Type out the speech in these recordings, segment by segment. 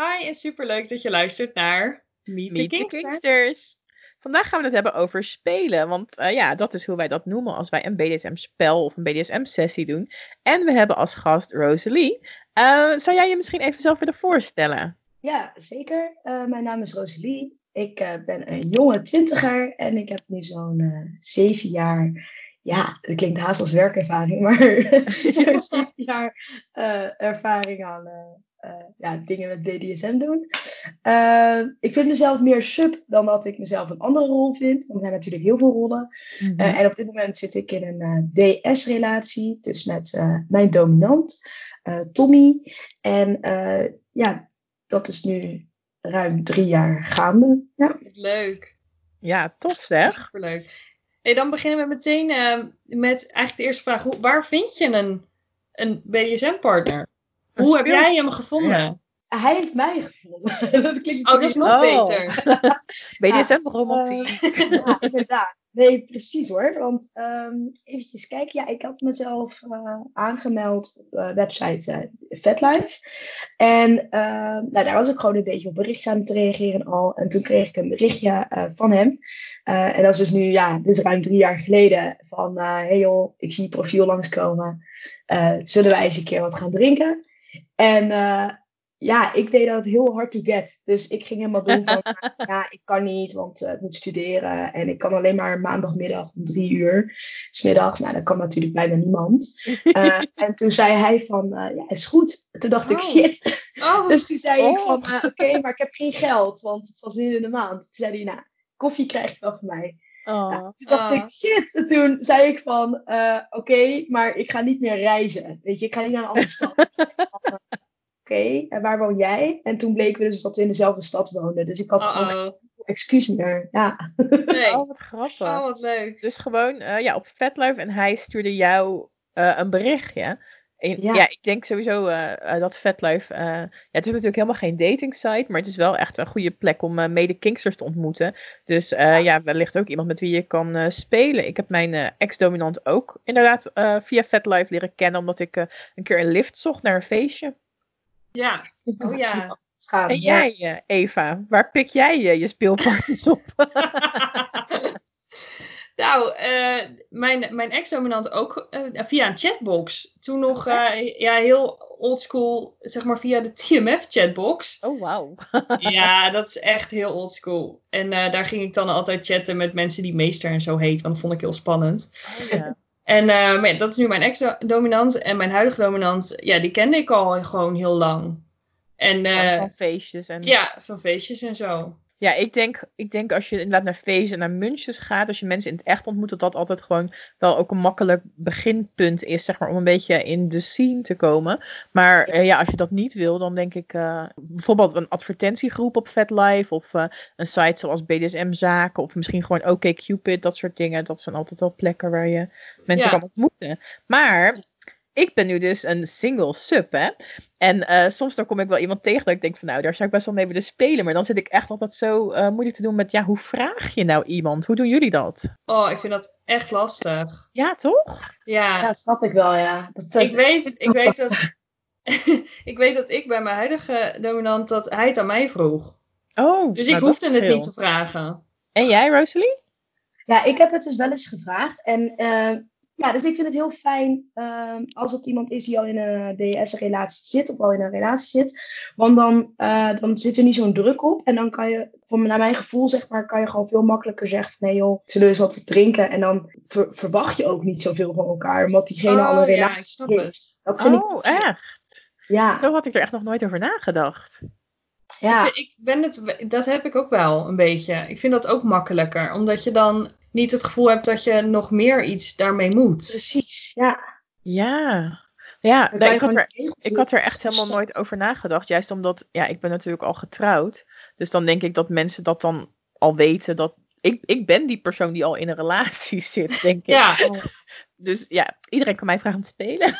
Hi en superleuk dat je luistert naar Meet, Meet the the Kingsters. Kingsters. Vandaag gaan we het hebben over spelen. Want eh, ja, dat is hoe wij dat noemen als wij een BDSM-spel of een BDSM-sessie doen. En we hebben als gast Rosalie. Eh, zou jij je misschien even zelf willen voorstellen? Ja, zeker. Eh, mijn naam is Rosalie. Ik eh, ben een jonge twintiger en ik heb nu zo'n eh, zeven jaar. Ja, dat klinkt haast als werkervaring, maar zo'n zeven jaar eh, ervaring aan ja, dingen met BDSM doen. Eh, ik vind mezelf meer sub dan dat ik mezelf een andere rol vind. Want er zijn natuurlijk heel veel rollen. Eh, en op dit moment zit ik in een eh, DS-relatie, dus met eh, mijn dominant, eh, Tommy. En eh, ja, dat is nu ruim drie jaar gaande. Ja. Leuk, Ja, tof zeg. superleuk. Hey, dan beginnen we meteen eh, met eigenlijk de eerste vraag. Hoe, waar vind je een, een BDSM-partner? Hoe heb jij hem gevonden? Ja. Hij heeft mij gevonden. dat klinkt Oh, dat is nog Oh. beter. BDSM-romantiek. ja, inderdaad. Nee, precies hoor. Want ehm eventjes kijken. Ja, ik had mezelf eh, aangemeld op de website eh VetLife. En ehm, nou, daar was ik gewoon een beetje op berichtjes aan het reageren al. En toen kreeg ik een berichtje eh, van hem. Eh, en dat is dus nu, ja, dit is ruim drie jaar geleden. Van, eh hey joh, ik zie je profiel langskomen. Eh zullen wij eens een keer wat gaan drinken? En eh, ja, ik deed dat heel hard to get. Dus ik ging helemaal doen van, ja, ik kan niet, want eh, ik moet studeren. En ik kan alleen maar maandagmiddag om drie uur. Smiddags, nou, dat kan natuurlijk bijna niemand. Eh, en toen zei hij van, eh, ja, is goed. Toen dacht ik, Oh. shit. Oh, Dus toen zei ik Oh. van, eh, oké, maar ik heb geen geld, want het was midden in de maand. Toen zei hij, nou, koffie krijg je wel van mij. Oh. Toen dacht ik, shit. En toen zei ik van, oké, maar ik ga niet meer reizen. Weet je, ik ga niet naar een andere stad. Oké, en waar woon jij? En toen bleken we dus dat we in dezelfde stad woonden. Dus ik had gewoon geen uh-oh. excuus meer. Ja. Nee. Oh, wat grappig. Oh, wat leuk. Dus gewoon eh, ja, op VetLife en hij stuurde jou eh, een berichtje. En, ja. Ja. ik denk sowieso eh, dat VetLife... eh, ja, het is natuurlijk helemaal geen dating site, maar het is wel echt een goede plek om eh, mede Kingsters te ontmoeten. Dus eh, ja. wellicht ook iemand met wie je kan eh, spelen. Ik heb mijn eh, ex-dominant ook inderdaad eh, via VetLife leren kennen, omdat ik eh, een keer een lift zocht naar een feestje. Ja. Oh ja. Gaan, En ja. jij, eh, Eva, waar pik jij eh, je speelpartners op? nou, eh, mijn, mijn ex-dominant ook eh, via een chatbox. Toen nog eh, ja, heel oldschool, zeg maar via de TMF-chatbox. Oh, wauw. ja, dat is echt heel oldschool. En eh, daar ging ik dan altijd chatten met mensen die meester en zo heet, want dat vond ik heel spannend. Ja. En eh, maar ja, dat is nu mijn ex-dominant. En mijn huidige dominant, ja, die kende ik al gewoon heel lang. En eh, Van feestjes en... ja, van feestjes en zo. Ja, ik denk, ik denk als je inderdaad naar feesten en naar munches gaat, als je mensen in het echt ontmoet, dat dat altijd gewoon wel ook een makkelijk beginpunt is, zeg maar, om een beetje in de scene te komen. Maar eh, ja, als je dat niet wil, dan denk ik eh, bijvoorbeeld een advertentiegroep op VetLife of eh, een site zoals BDSM Zaken of misschien gewoon OkCupid, dat soort dingen. Dat zijn altijd wel plekken waar je mensen Ja. kan ontmoeten. Maar ik ben nu dus een single sub, hè. En eh, soms dan kom ik wel iemand tegen dat ik denk van nou, daar zou ik best wel mee willen spelen. Maar dan zit ik echt altijd zo eh, moeilijk te doen met ja, hoe vraag je nou iemand? Hoe doen jullie dat? Oh, ik vind dat echt lastig. Ja, toch? Ja, Ja, snap ik wel, ja. Dat, dat- ik, weet, ik, weet dat, ik weet dat ik bij mijn huidige dominant dat hij het aan mij vroeg. Oh, Dus nou, ik dat hoefde het niet te vragen. En jij, Rosalie? Ja, ik heb het dus wel eens gevraagd. En eh, ja, dus ik vind het heel fijn ehm, als het iemand is die al in een DS-relatie zit of al in een relatie zit. Want dan, eh, dan zit er niet zo'n druk op. En dan kan je, voor, naar mijn gevoel zeg maar, kan je gewoon veel makkelijker zeggen van... Nee joh, zullen we eens wat drinken? En dan ver- verwacht je ook niet zoveel van elkaar. Omdat diegene al een Oh, ja, relatie ik snap heeft. het. Dat vind Oh, ik... echt? Ja, Zo had ik er echt nog nooit over nagedacht. ja. Ik, ik ben het, dat heb ik ook wel een beetje. Ik vind dat ook makkelijker. Omdat je dan niet het gevoel hebt dat je nog meer iets daarmee moet. precies. Ja. Ja. Ja, nee, ik, had er, ik had er echt helemaal nooit over nagedacht. Juist omdat, ja, ik ben natuurlijk al getrouwd. Dus dan denk ik dat mensen dat dan al weten. Dat ik, ik ben die persoon die al in een relatie zit, denk ik. Ja, Dus ja, iedereen kan mij vragen om te spelen.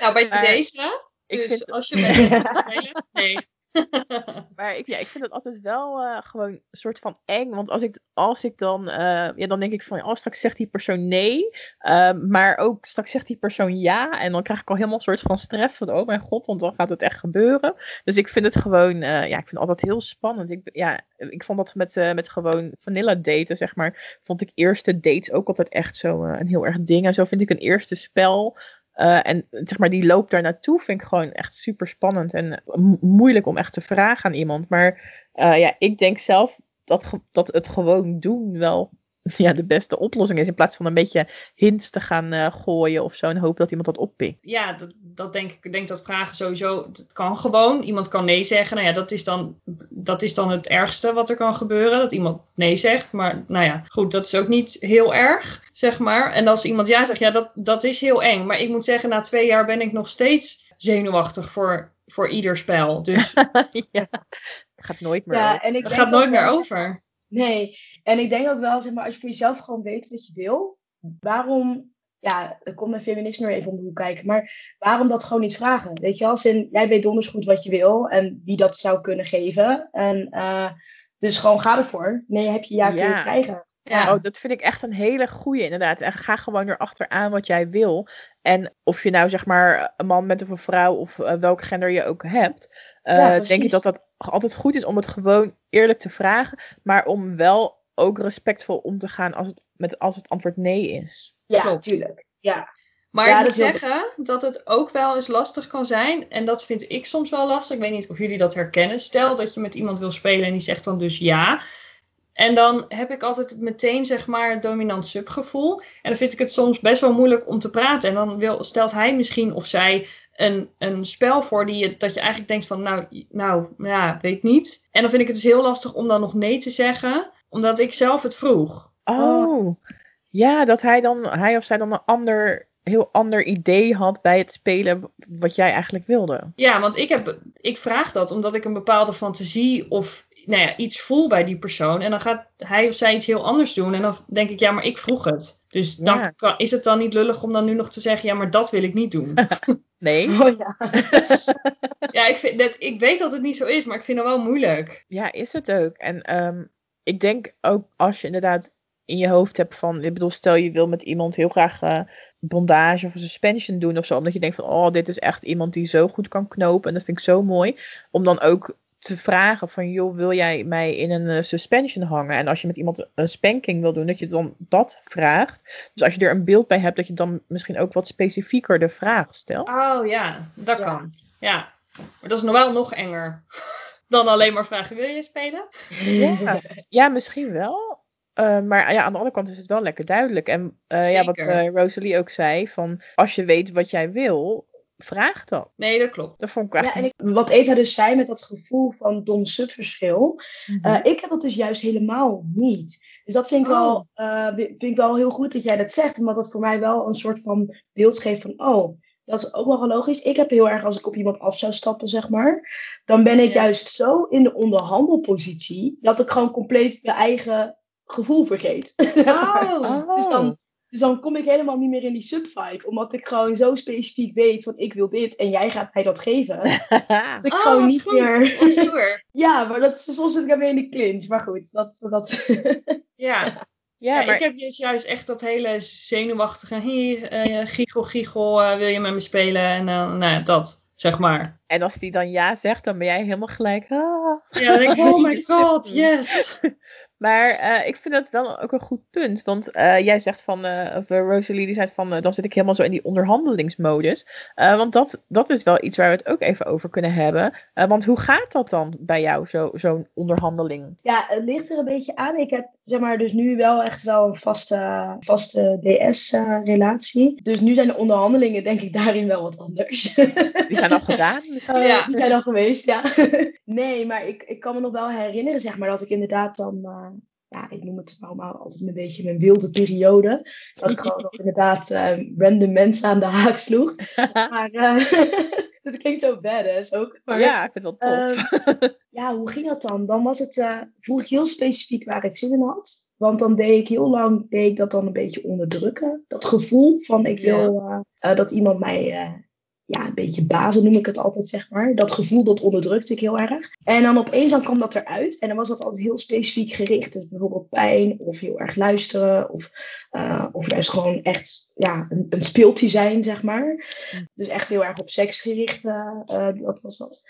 nou bij Maar deze. Dus vind- als je met spelen. Nee. Maar ik, ja, ik vind het altijd wel eh, gewoon een soort van eng. Want als ik, als ik dan, eh, ja, dan denk ik van, oh, straks zegt die persoon nee. Ehm, maar ook straks zegt die persoon ja. En dan krijg ik al helemaal een soort van stress van, oh mijn god, want dan gaat het echt gebeuren. Dus ik vind het gewoon, eh, ja, ik vind het altijd heel spannend. Ik, ja, ik vond dat met, met gewoon vanilla daten, zeg maar, vond ik eerste dates ook altijd echt zo een heel erg ding. En zo vind ik een eerste spel eh, en zeg maar, die loop daar naartoe vind ik gewoon echt super spannend en mo- moeilijk om echt te vragen aan iemand. Maar eh, ja, ik denk zelf dat, dat het gewoon doen wel ja, de beste oplossing is. In plaats van een beetje hints te gaan eh, gooien of zo en hopen dat iemand dat oppikt. Ja, dat, dat denk ik. Ik denk dat vragen sowieso. Het kan gewoon. Iemand kan nee zeggen. Nou ja, dat is, dan, dat is dan het ergste wat er kan gebeuren. Dat iemand nee zegt. Maar nou ja, goed, dat is ook niet heel erg, zeg maar. En als iemand ja zegt, ja, dat, dat is heel eng. Maar ik moet zeggen, na twee jaar ben ik nog steeds zenuwachtig voor, voor ieder spel. Dus ja, gaat nooit meer Ja, over. en ik dat gaat nooit meer over. Nee, en ik denk ook wel, zeg maar, als je voor jezelf gewoon weet wat je wil, waarom, ja, er komt mijn feminisme weer even om de hoek kijken, maar waarom dat gewoon niet vragen? Weet je wel, als in, jij weet donders goed wat je wil en wie dat zou kunnen geven. En eh, dus gewoon ga ervoor. Nee, heb je ja, Ja. krijgen. Ja. Oh, dat vind ik echt een hele goeie inderdaad. En ga gewoon erachteraan wat jij wil. En of je nou zeg maar een man bent of een vrouw of eh, welk gender je ook hebt. eh, Ja, denk ik dat dat altijd goed is om het gewoon eerlijk te vragen. Maar om wel ook respectvol om te gaan als het, met, als het antwoord nee is. Ja, Klopt. tuurlijk. Ja. Maar Ja, ik dat moet zeggen dat het ook wel eens lastig kan zijn. En dat vind ik soms wel lastig. Ik weet niet of jullie dat herkennen. Stel dat je met iemand wil spelen en die zegt dan dus ja. En dan heb ik altijd meteen zeg maar het dominant subgevoel. En dan vind ik het soms best wel moeilijk om te praten. En dan wil, stelt hij misschien of zij een, een spel voor die je, dat je eigenlijk denkt van nou, nou ja, weet niet. En dan vind ik het dus heel lastig om dan nog nee te zeggen. Omdat ik zelf het vroeg. Oh, ja, dat hij dan, hij of zij dan een ander, heel ander idee had bij het spelen wat jij eigenlijk wilde. Ja, want ik, heb, ik vraag dat omdat ik een bepaalde fantasie of nou ja, iets voel bij die persoon. En dan gaat hij of zij iets heel anders doen. En dan denk ik, ja, maar ik vroeg het. Dus dan Ja. kan, is het dan niet lullig om dan nu nog te zeggen, ja, maar dat wil ik niet doen. Nee? Oh ja. ja, ik, vind dat, ik weet dat het niet zo is, maar ik vind het wel moeilijk. Ja, is het ook. En ehm, ik denk ook als je inderdaad in je hoofd hebt van, ik bedoel, stel je wil met iemand heel graag eh, bondage of een suspension doen of zo, omdat je denkt van, oh, dit is echt iemand die zo goed kan knopen en dat vind ik zo mooi, om dan ook te vragen van, joh, wil jij mij in een eh, suspension hangen? En als je met iemand een spanking wil doen, dat je dan dat vraagt. Dus als je er een beeld bij hebt, dat je dan misschien ook wat specifieker de vraag stelt. Oh ja, dat Ja. kan. Ja, maar dat is nog wel nog enger. Dan alleen maar vragen, wil je spelen? Ja, ja misschien wel. Eh, maar ja, aan de andere kant is het wel lekker duidelijk. En eh, ja, wat eh, Rosalie ook zei, van als je weet wat jij wil, vraag dat. Nee, dat klopt. Dat vond ik echt... Ja, en ik, wat Eva dus zei met dat gevoel van dom-sub-verschil. Mhm. eh, ik heb dat dus juist helemaal niet. Dus dat vind ik, Oh. wel, eh, vind ik wel heel goed dat jij dat zegt. Omdat dat voor mij wel een soort van beeld geeft van... Oh, dat is ook wel logisch. Ik heb heel erg als ik op iemand af zou stappen, zeg maar. Dan ben ik Ja. juist zo in de onderhandelpositie... dat ik gewoon compleet mijn eigen gevoel vergeet. Oh, oh. Dus dan, dus dan kom ik helemaal niet meer in die sub-vibe. Omdat ik gewoon zo specifiek weet van ik wil dit en jij gaat mij dat geven. Dat ik oh gewoon niet goed. meer... Wat stoer. Ja, maar dat, is- soms zit ik dan weer in de clinch. Maar goed, dat... dat Ja, ja, Ja, maar ik heb dus juist echt dat hele zenuwachtige, hier, eh, giechel, giechel, eh, wil je met me spelen? En dan, nou ja, dat, zeg maar. en als die dan ja zegt, dan ben jij helemaal gelijk. ah. Ja, dan denk ik, oh my god, yes. Maar eh, ik vind dat wel ook een goed punt. Want eh, jij zegt van, eh, of Rosalie die zei van, dan zit ik helemaal zo in die onderhandelingsmodus. Want dat, dat is wel iets waar we het ook even over kunnen hebben. Want hoe gaat dat dan bij jou, zo- zo'n onderhandeling? ja, het ligt er een beetje aan. Ik heb zeg maar dus nu wel echt wel een vaste, vaste DS-relatie. dus nu zijn de onderhandelingen denk ik daarin wel wat anders. Die zijn al gedaan. Dus, Eh, Ja. Die zijn al geweest, ja. nee, maar ik, ik kan me nog wel herinneren, zeg maar, dat ik inderdaad dan... eh, ja, ik noem het allemaal altijd een beetje mijn wilde periode. Dat ik gewoon nog inderdaad eh, random mensen aan de haak sloeg. maar dat klinkt zo badass ook. Maar, ja, ik vind het wel tof. Ehm, ja, hoe ging dat dan? Dan was het, uh, vroeg ik heel specifiek waar ik zin in had. Want dan deed ik heel lang, deed ik dat dan een beetje onderdrukken. Dat gevoel van ik wil dat iemand mij ja, een beetje bazen noem ik het altijd, zeg maar. Dat gevoel, dat onderdrukte ik heel erg. En dan opeens dan kwam dat eruit. En dan was dat altijd heel specifiek gericht. Dus bijvoorbeeld pijn, of heel erg luisteren. Of, uh, of juist gewoon echt ja, een, een speeltje zijn, zeg maar. Dus echt heel erg op seks gericht, uh, dat was dat.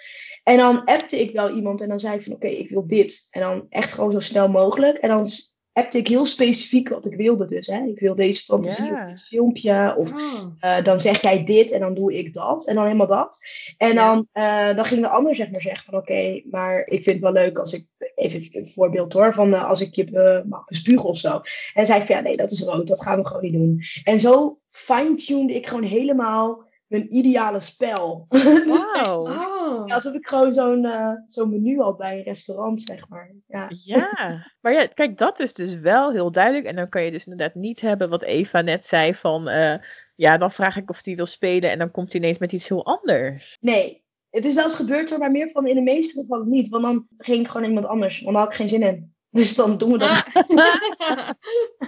En dan appte ik wel iemand en dan zei ik van oké, ik wil dit. En dan echt gewoon zo snel mogelijk. En dan appte ik heel specifiek wat ik wilde dus. Hè. Ik wil deze fantasie op dit filmpje. Of uh, dan zeg jij dit en dan doe ik dat. En dan helemaal dat. En dan, uh, dan ging de ander zeg maar zeggen van oké, maar ik vind het wel leuk als ik, even een voorbeeld hoor, van uh, als ik je mag bespugen of zo. En zei ik van ja nee, dat is rood, dat gaan we gewoon niet doen. En zo fine-tuned ik gewoon helemaal mijn ideale spel. Wow. oh. ja, alsof ik gewoon zo'n uh, zo'n menu had bij een restaurant, zeg maar. Ja. ja, maar ja, kijk, dat is dus wel heel duidelijk. En dan kan je dus inderdaad niet hebben wat Eva net zei van... Uh, ja, dan vraag ik of hij wil spelen en dan komt hij ineens met iets heel anders. Nee, het is wel eens gebeurd hoor, maar meer van in de meeste gevallen niet. Want dan ging ik gewoon iemand anders, want dan had ik geen zin in. Dus dan doen we dat. Ah.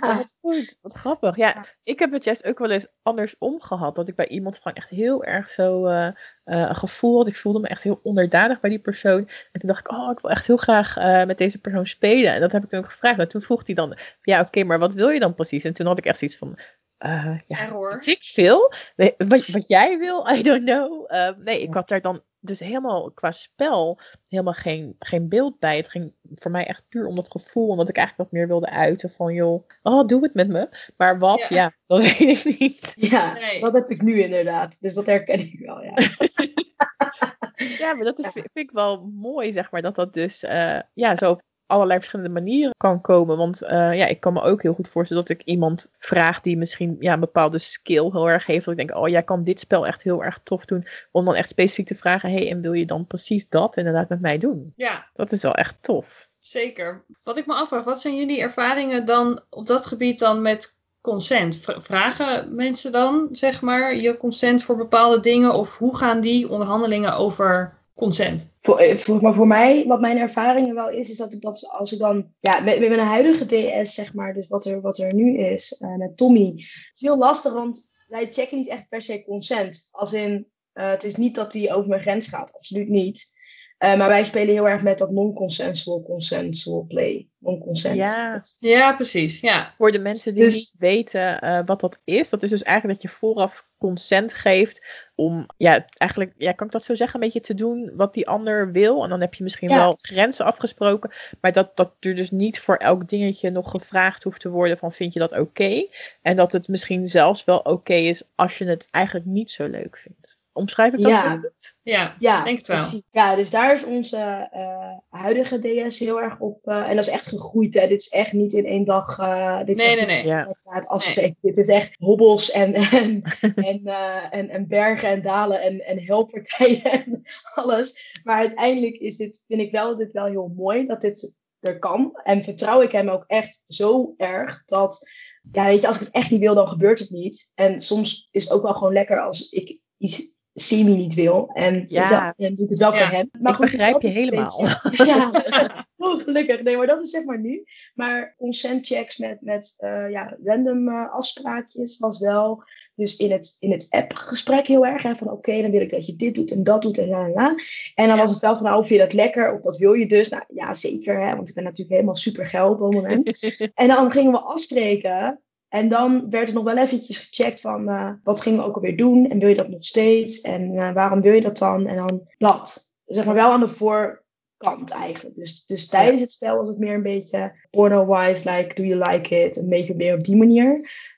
Wat goed, wat grappig. Ja, ik heb het juist ook wel eens andersom gehad. Dat ik bij iemand van echt heel erg zo uh, uh, een gevoel had. Ik voelde me echt heel onderdanig bij die persoon. En toen dacht ik, oh, ik wil echt heel graag uh, met deze persoon spelen. En dat heb ik toen ook gevraagd. En toen vroeg hij dan, ja, oké, okay, maar wat wil je dan precies? En toen had ik echt zoiets van, uh, ja, Error. ik veel. Nee, wat, wat jij wil, I don't know. Uh, nee, ik had daar dan dus helemaal qua spel helemaal geen, geen beeld bij. Het ging voor mij echt puur om dat gevoel. Omdat ik eigenlijk wat meer wilde uiten van, joh, oh, doe het met me. Maar wat, ja, ja dat weet ik niet. Ja, nee. dat heb ik nu inderdaad. Dus dat herken ik wel, ja. ja, maar dat is, vind ik wel mooi, zeg maar. Dat dat dus uh, ja, zo op allerlei verschillende manieren kan komen. Want uh, ja, ik kan me ook heel goed voorstellen dat ik iemand vraag die misschien ja, een bepaalde skill heel erg heeft. Dat ik denk, oh jij kan dit spel echt heel erg tof doen. Om dan echt specifiek te vragen, hey, en wil je dan precies dat inderdaad met mij doen? Ja. Dat is wel echt tof. Zeker. Wat ik me afvraag, wat zijn jullie ervaringen dan op dat gebied dan met consent? Vragen mensen dan, zeg maar, je consent voor bepaalde dingen? Of hoe gaan die onderhandelingen over consent? Voor, voor, maar voor mij, wat mijn ervaringen wel is, is dat ik dat als ik dan, ja, met, mijn huidige DS, zeg maar, dus wat er, wat er nu is, uh, met Tommy, het is heel lastig, want wij checken niet echt per se consent. Als in, uh, het is niet dat hij over mijn grens gaat, absoluut niet. Uh, maar wij spelen heel erg met dat non-consensual, consensual play. Non-consent. Ja. ja, precies. Ja. Voor de mensen die dus, niet weten uh, wat dat is, dat is dus eigenlijk dat je vooraf consent geeft om, ja, eigenlijk, ja, kan ik dat zo zeggen, een beetje te doen wat die ander wil. En dan heb je misschien ja. wel grenzen afgesproken, maar dat, dat er dus niet voor elk dingetje nog gevraagd hoeft te worden van vind je dat oké? Okay? En dat het misschien zelfs wel oké okay is als je het eigenlijk niet zo leuk vindt. Omschrijf ik dat ja. Ja, ja, denk het wel. Precies. Ja, dus daar is onze uh, huidige DS heel erg op. Uh, en dat is echt gegroeid. Hè. Dit is echt niet in één dag. Uh, dit nee, nee, nee. Ja. afspreken. Nee. Dit is echt hobbels en, en, en, en, en, bergen en dalen en, en helppartijen en alles. Maar uiteindelijk is dit, vind ik wel, dit wel heel mooi dat dit er kan. En vertrouw ik hem ook echt zo erg dat. Ja, weet je, als ik het echt niet wil, dan gebeurt het niet. En soms is het ook wel gewoon lekker als ik iets semi niet wil. En ja. dan doe ik het wel ja. voor hem. Maar ik goed, begrijp je helemaal. Beetje, ja, oh, gelukkig. Nee, maar dat is zeg maar nu. Maar consent-checks met, met uh, ja, random uh, afspraakjes was wel... Dus in het, in het app-gesprek heel erg. Hè, van oké, okay, dan wil ik dat je dit doet en dat doet en la la. En dan ja. was het wel van, nou, vind je dat lekker? Of dat wil je dus? Nou ja, zeker. Hè, want ik ben natuurlijk helemaal super geil op het moment. en dan gingen we afspreken. En dan werd er nog wel eventjes gecheckt van uh, wat gingen we ook alweer doen en wil je dat nog steeds en uh, waarom wil je dat dan en dan dat. Zeg maar wel aan de voorkant eigenlijk. Dus, dus tijdens het spel was het meer een beetje porno-wise, like do you like it? Een beetje meer op die manier.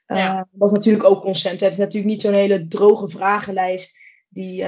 Uh, ja. Dat is natuurlijk ook consent. Het is natuurlijk niet zo'n hele droge vragenlijst die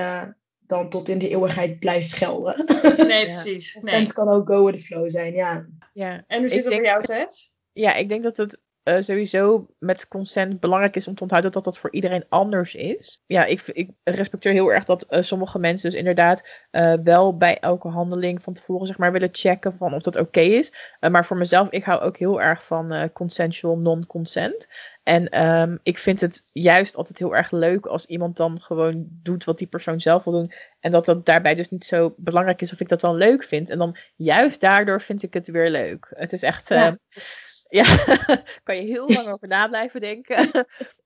dan tot in de eeuwigheid blijft gelden. Nee, precies. Nee. En het kan ook go with the flow zijn, ja. ja. En hoe zit het bij jou, Tess? Ja, ik denk dat het eh, sowieso met consent belangrijk is om te onthouden dat dat voor iedereen anders is. Ja, ik, ik respecteer heel erg dat eh, sommige mensen dus inderdaad eh, wel bij elke handeling van tevoren zeg maar willen checken van of dat oké is. maar voor mezelf, ik hou ook heel erg van consensual non-consent. En ehm, ik vind het juist altijd heel erg leuk als iemand dan gewoon doet wat die persoon zelf wil doen. En dat dat daarbij dus niet zo belangrijk is of ik dat dan leuk vind. En dan juist daardoor vind ik het weer leuk. Het is echt. Ja, uh, ja kan je heel lang over na blijven denken.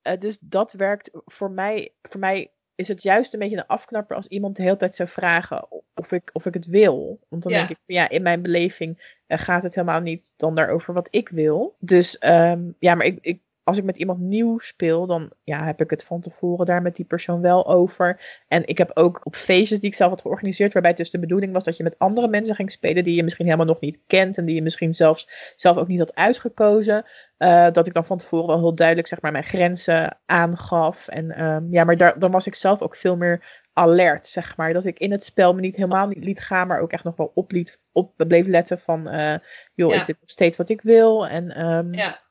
uh, dus dat werkt voor mij. Voor mij is het juist een beetje een afknapper als iemand de hele tijd zou vragen of ik, of ik het wil. Want dan denk ik, ja, in mijn beleving uh, gaat het helemaal niet dan daarover wat ik wil. Dus um, ja, maar ik, ik als ik met iemand nieuw speel, dan ja, heb ik het van tevoren daar met die persoon wel over. En ik heb ook op feestjes die ik zelf had georganiseerd, waarbij het dus de bedoeling was dat je met andere mensen ging spelen die je misschien helemaal nog niet kent en die je misschien zelfs zelf ook niet had uitgekozen. Uh, dat ik dan van tevoren wel heel duidelijk zeg maar, mijn grenzen aangaf. En um, ja, maar daar, dan was ik zelf ook veel meer alert, zeg maar. Dat ik in het spel me niet helemaal niet liet gaan, maar ook echt nog wel op, liet, op bleef letten van, uh, joh, is dit nog steeds wat ik wil? En um, ja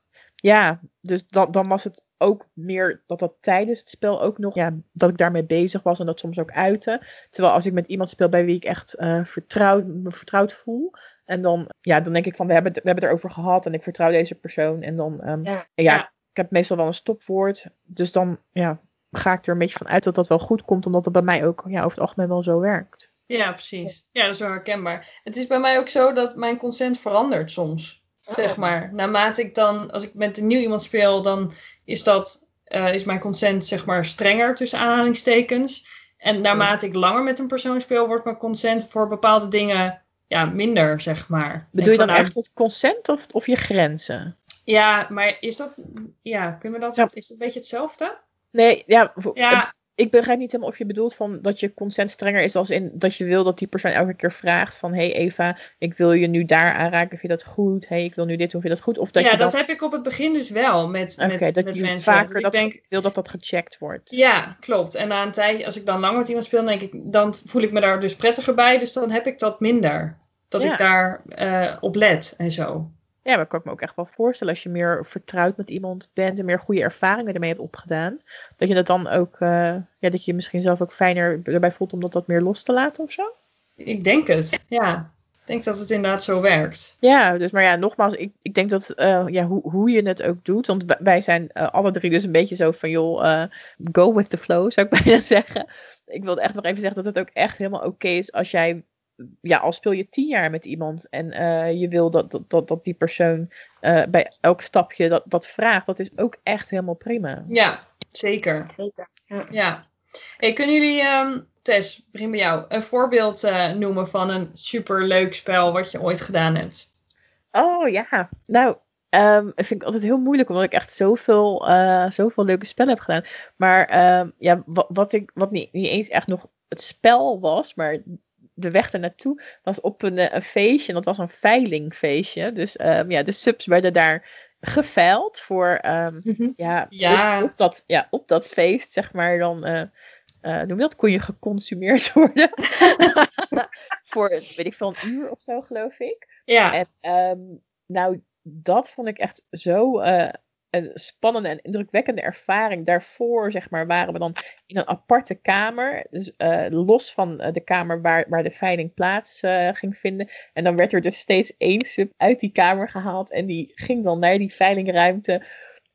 ja, dus dan, dan was het ook meer dat dat tijdens het spel ook nog, ja, dat ik daarmee bezig was en dat soms ook uiten. Terwijl als ik met iemand speel bij wie ik echt uh, vertrouwd, me vertrouwd voel. En dan, ja, dan denk ik van, we hebben, het, we hebben het erover gehad en ik vertrouw deze persoon. En dan, um, ja, ja, ik heb meestal wel een stopwoord. Dus dan, ja, ga ik er een beetje van uit dat dat wel goed komt, omdat het bij mij ook, ja, over het algemeen wel zo werkt. Ja, precies. Ja, dat is wel herkenbaar. Het is bij mij ook zo dat mijn consent verandert soms. Zeg oh. maar. Naarmate ik dan, als ik met een nieuw iemand speel, dan is dat, uh, is mijn consent zeg maar strenger tussen aanhalingstekens. En naarmate ik langer met een persoon speel, wordt mijn consent voor bepaalde dingen ja, minder, zeg maar. Bedoel je dan echt het consent of, of je grenzen? Ja, maar is dat, ja, kunnen we dat, ja. is dat een beetje hetzelfde? Nee, ja, ja ik begrijp niet helemaal of je bedoelt van dat je consent strenger is als in dat je wil dat die persoon elke keer vraagt van hey Eva, ik wil je nu daar aanraken, vind je dat goed? Hey, ik wil nu dit vind je dat goed? Of dat ja, je dat heb ik op het begin dus wel met, okay, met, dat met je mensen. Vaker dat ik denk, wil dat dat gecheckt wordt. Ja, klopt. En na een tijdje, als ik dan lang met iemand speel, denk ik, dan voel ik me daar dus prettiger bij, dus dan heb ik dat minder. Dat ik daar uh, op let en zo. Ja, maar kan ik me ook echt wel voorstellen als je meer vertrouwd met iemand bent en meer goede ervaringen ermee hebt opgedaan. Dat je dat dan ook, uh, ja, dat je misschien zelf ook fijner erbij voelt om dat wat meer los te laten of zo? Ik denk het, ja. Ik denk dat het inderdaad zo werkt. Ja, dus maar ja, nogmaals, ik, ik denk dat uh, ja, hoe, hoe je het ook doet. Want wij zijn uh, alle drie dus een beetje zo van joh, go with the flow, zou ik bijna zeggen. Ik wilde echt nog even zeggen dat het ook echt helemaal oké is als jij ja, al speel je tien jaar met iemand en uh, je wil dat, dat, dat, dat die persoon uh, bij elk stapje dat, dat vraagt, dat is ook echt helemaal prima. Ja, zeker. zeker. Ja. ja. Hey, kunnen jullie, um, Tess, begin bij jou, een voorbeeld uh, noemen van een superleuk spel wat je ooit gedaan hebt? Oh ja, nou, Um, vind ik altijd heel moeilijk, omdat ik echt zoveel, uh, zoveel leuke spellen heb gedaan. Maar um, ja, wat, wat, ik, wat niet, niet eens echt nog het spel was, maar de weg ernaartoe was op een, eh, een feestje. En dat was een veilingfeestje. Dus um, ja, de subs werden daar geveild voor um, ja, ja. Op, dat, ja, op dat feest, zeg maar, dan uh, uh, noem je dat, kon je geconsumeerd worden. voor, weet ik veel, een uur of zo, geloof ik. Ja. En um, nou, dat vond ik echt zo uh, een spannende en indrukwekkende ervaring. Daarvoor, zeg maar, waren we dan in een aparte kamer. Dus uh, los van uh, de kamer waar, waar de veiling plaats uh, ging vinden. En dan werd er dus steeds één sub uit die kamer gehaald. En die ging dan naar die veilingruimte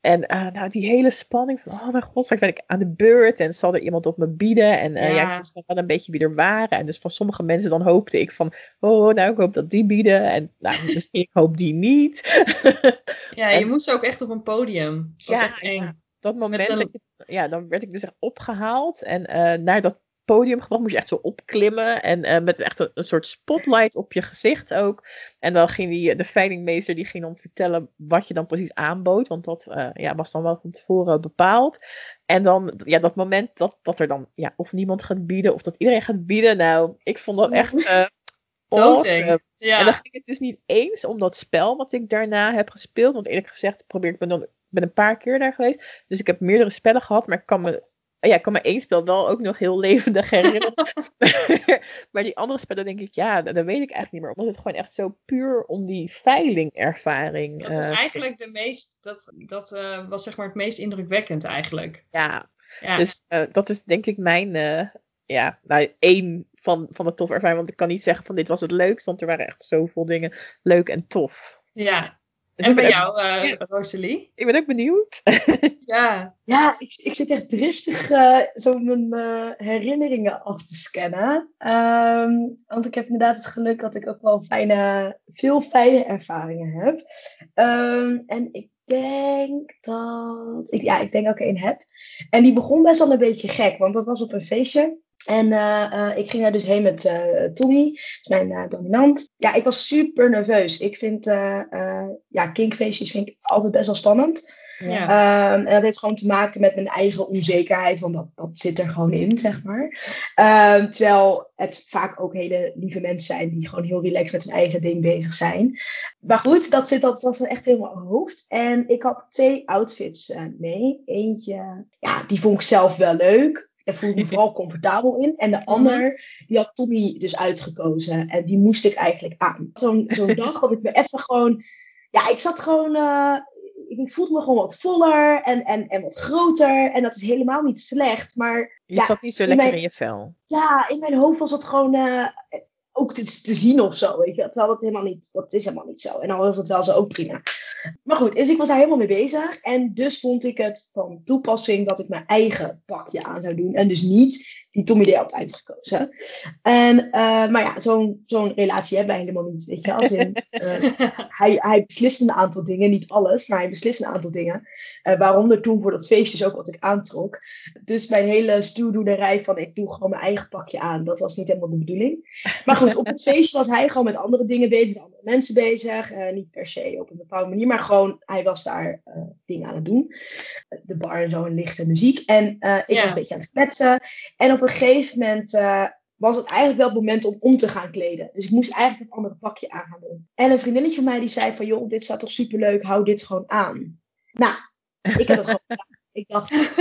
en uh, nou, die hele spanning van, oh mijn god, straks ben ik aan de beurt en zal er iemand op me bieden. En uh, ja. ja, ik wist wel een beetje wie er waren. En dus van sommige mensen dan hoopte ik van, oh, nou, ik hoop dat die bieden. En nou, misschien ik hoop die niet. ja, je moest ook echt op een podium. Dat ja, echt eng. dat moment, dat je, ja, dan werd ik dus echt opgehaald. En uh, naar dat podium gebracht. Moest je echt zo opklimmen. En uh, met echt een, een, soort spotlight op je gezicht ook. En dan ging die, de veilingmeester die ging dan vertellen wat je dan precies aanbood. Want dat uh, ja, was dan wel van tevoren bepaald. En dan, ja, dat moment dat, dat er dan, ja, of niemand gaat bieden, of dat iedereen gaat bieden. Nou, ik vond dat echt. Uh, awesome. Ja. En dan ging het dus niet eens om dat spel wat ik daarna heb gespeeld. Want eerlijk gezegd probeer ik me dan ben een paar keer daar geweest. Dus ik heb meerdere spellen gehad. Maar ik kan me ja, ik kan me één spel wel ook nog heel levendig herinneren. maar die andere spellen denk ik, ja, dat, dat weet ik eigenlijk niet meer. Omdat het gewoon echt zo puur om die veilingervaring Dat is eh, eigenlijk de meest, dat, dat eh, was zeg maar het meest indrukwekkend eigenlijk. Ja, Ja. dus eh, dat is denk ik mijn, ja, nou, één van, van de toffe ervaring. Want ik kan niet zeggen van dit was het leukst, want er waren echt zoveel dingen leuk en tof. ja. Dus En bij ook- jou, eh. Rosalie? Ik ben ook benieuwd. Ja. Ja, ik, ik zit echt driftig eh, zo mijn eh, herinneringen af te scannen. Ehm, want ik heb inderdaad het geluk dat ik ook wel fijne, veel fijne ervaringen heb. Ehm, en ik denk dat... Ik, ja, ik denk dat ik er één heb. En die begon best wel een beetje gek, want dat was op een feestje. En eh, eh, ik ging daar dus heen met eh, Tommy, mijn eh, dominant. Ja, ik was super nerveus. Ik vind, ja, kinkfeestjes vind ik altijd best wel spannend. Ja. Ehm, en dat heeft gewoon te maken met mijn eigen onzekerheid, want dat, dat zit er gewoon in, zeg maar. Ehm, terwijl het vaak ook hele lieve mensen zijn die gewoon heel relaxed met hun eigen ding bezig zijn. Maar goed, dat zit, dat, dat echt helemaal in mijn hoofd. En ik had twee outfits mee. Eentje, ja, die vond ik zelf wel leuk. Daar voelde ik me vooral comfortabel in. En de ander, die had Tommy dus uitgekozen. En die moest ik eigenlijk aan. Zo'n zo'n dag dat ik me even gewoon... Ja, ik zat gewoon... eh, ik voelde me gewoon wat voller en, en, en wat groter. En dat is helemaal niet slecht. Maar Je Ja, zat niet zo in lekker mijn- in je vel. ja, in mijn hoofd was het gewoon eh, ook te, te zien of zo. Weet je? Terwijl dat helemaal niet, dat is helemaal niet zo. En dan was het wel zo ook prima. Maar goed, dus ik was daar helemaal mee bezig. En dus vond ik het van toepassing dat ik mijn eigen pakje aan zou doen. En dus niet die Tommy D had uitgekozen. En, eh, maar ja, zo'n zo'n relatie hebben wij helemaal niet. Weet je? Als in, eh, hij, hij beslist een aantal dingen, niet alles, maar hij beslist een aantal dingen. Eh, waaronder toen voor dat feestje dus ook wat ik aantrok. Dus mijn hele stuurdoenerij van ik doe gewoon mijn eigen pakje aan, dat was niet helemaal de bedoeling. Maar goed, op het feestje was hij gewoon met andere dingen bezig, met andere mensen bezig. Niet per se op een bepaalde manier, maar gewoon hij was daar eh, dingen aan het doen. De bar en zo en licht en muziek. En eh, ik Ja. was een beetje aan het kletsen. En op een gegeven moment eh, was het eigenlijk wel het moment om om te gaan kleden. Dus ik moest eigenlijk het andere pakje aan gaan doen. En een vriendinnetje van mij die zei van, joh, dit staat toch superleuk, hou dit gewoon aan. Nou, ik heb het gewoon gedaan. Ik dacht,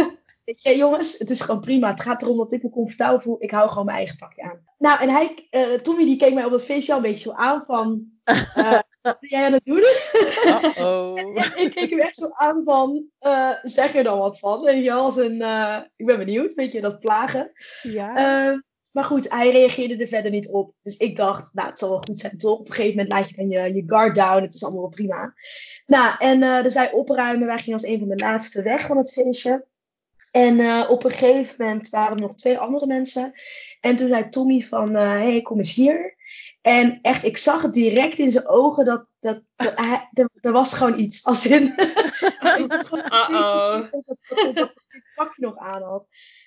weet je jongens, het is gewoon prima. Het gaat erom dat ik me comfortabel voel. Ik hou gewoon mijn eigen pakje aan. Nou, en hij, Tommy die keek mij op dat feestje al een beetje zo aan van, wat ben jij aan het doen? Uh-oh. Ik keek hem echt zo aan van, eh, zeg er dan wat van. Je als een, eh, ik ben benieuwd, weet je, dat plagen. Ja. Eh, maar goed, hij reageerde er verder niet op. Dus ik dacht, nou, het zal wel goed zijn, toch? Op een gegeven moment laat je dan je, je guard down. Het is allemaal wel prima. Nou, en dus wij opruimen. Wij gingen als een van de laatste weg van het feestje. En eh, op een gegeven moment waren er nog twee andere mensen. En toen zei Tommy van, hé, hey, kom eens hier. En echt, ik zag het direct in zijn ogen dat, dat, dat hij, er, er was gewoon iets. Als in, Uh-oh. dat, dat, dit pakje nog aan had.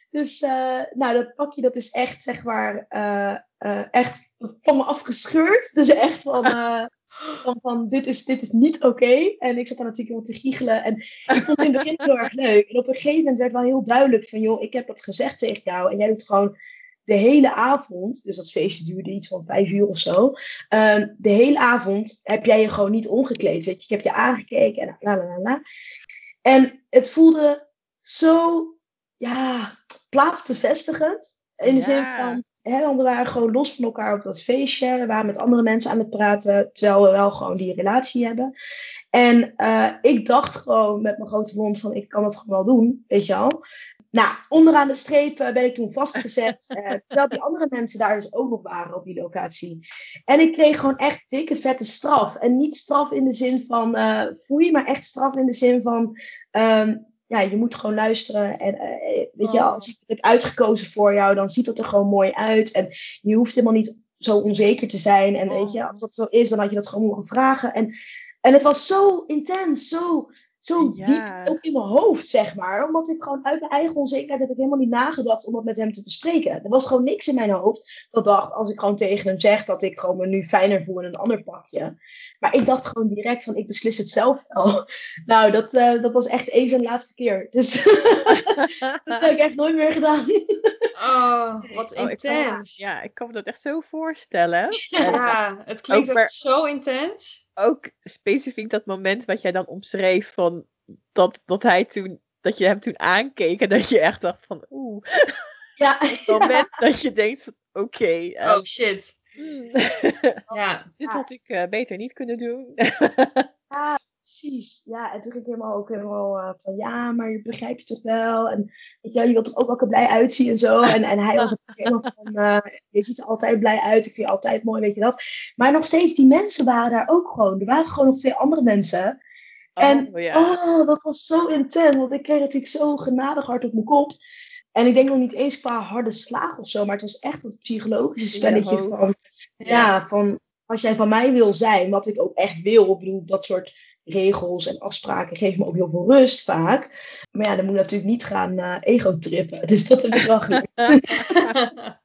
Dus eh, nou, dat pakje dat is echt, zeg maar, eh, eh, echt van me afgescheurd. Dus echt van, eh, van, van dit, is, dit is niet oké. En ik zat daar natuurlijk wel te giechelen. En ik vond het in het begin heel erg leuk. En op een gegeven moment werd wel heel duidelijk van, joh, ik heb dat gezegd tegen jou. En jij doet gewoon de hele avond, dus dat feestje duurde iets van vijf uur of zo. ehm, de hele avond heb jij je gewoon niet omgekleed. Weet je, ik heb je aangekeken en la la la la. En het voelde zo, ja, plaatsbevestigend. In de Ja. zin van, hè, want we waren gewoon los van elkaar op dat feestje. We waren met andere mensen aan het praten, terwijl we wel gewoon die relatie hebben. En eh, ik dacht gewoon met mijn grote mond van, ik kan het gewoon wel doen, weet je wel. Nou, onderaan de streep ben ik toen vastgezet. eh, terwijl die andere mensen daar dus ook nog waren op die locatie. En ik kreeg gewoon echt dikke vette straf. En niet straf in de zin van eh foei, maar echt straf in de zin van... ehm, ja, je moet gewoon luisteren. En eh, weet je, als ik het heb uitgekozen voor jou, dan ziet het er gewoon mooi uit. En je hoeft helemaal niet zo onzeker te zijn. En weet je, als dat zo is, dan had je dat gewoon mogen vragen. En, en het was zo intens, zo, zo Ja. diep ook in mijn hoofd, zeg maar. Omdat ik gewoon uit mijn eigen onzekerheid heb ik helemaal niet nagedacht om dat met hem te bespreken. Er was gewoon niks in mijn hoofd dat dacht, als ik gewoon tegen hem zeg dat ik gewoon me nu fijner voel in een ander pakje. Maar ik dacht gewoon direct van, ik beslis het zelf wel. Nou, dat, eh, dat was echt eens en laatste keer. Dus dat heb ik echt nooit meer gedaan. Oh, wat Oh, intens. ja, ik kan me dat echt zo voorstellen. En Ja, het klinkt maar- echt zo intens. ook specifiek dat moment wat jij dan omschreef van dat, dat hij toen dat je hem toen aankeek en dat je echt dacht van oeh. Ja, Het moment dat je denkt van oké, eh, Oh shit. hmm, Ja. dit had ik eh, beter niet kunnen doen. Ja, precies. Ja, en toen ging ik helemaal ook helemaal eh, van ja, maar je begrijp je toch wel. En weet je, je wilt er ook wel blij uitzien en zo. En, en hij was ook helemaal van, eh, je ziet er altijd blij uit, ik vind je altijd mooi, weet je dat. Maar nog steeds, die mensen waren daar ook gewoon. Er waren gewoon nog twee andere mensen. En oh, ja. oh, dat was zo intens, want ik kreeg natuurlijk zo genadig hard op mijn kop. En ik denk nog niet eens qua harde slaag of zo, maar het was echt dat psychologische spelletje van, ja, van als jij van mij wil zijn, wat ik ook echt wil, ik bedoel, dat soort regels en afspraken geven me ook heel veel rust vaak. Maar ja, dan moet je natuurlijk niet gaan eh, ego-trippen. Dus dat heb ik wel.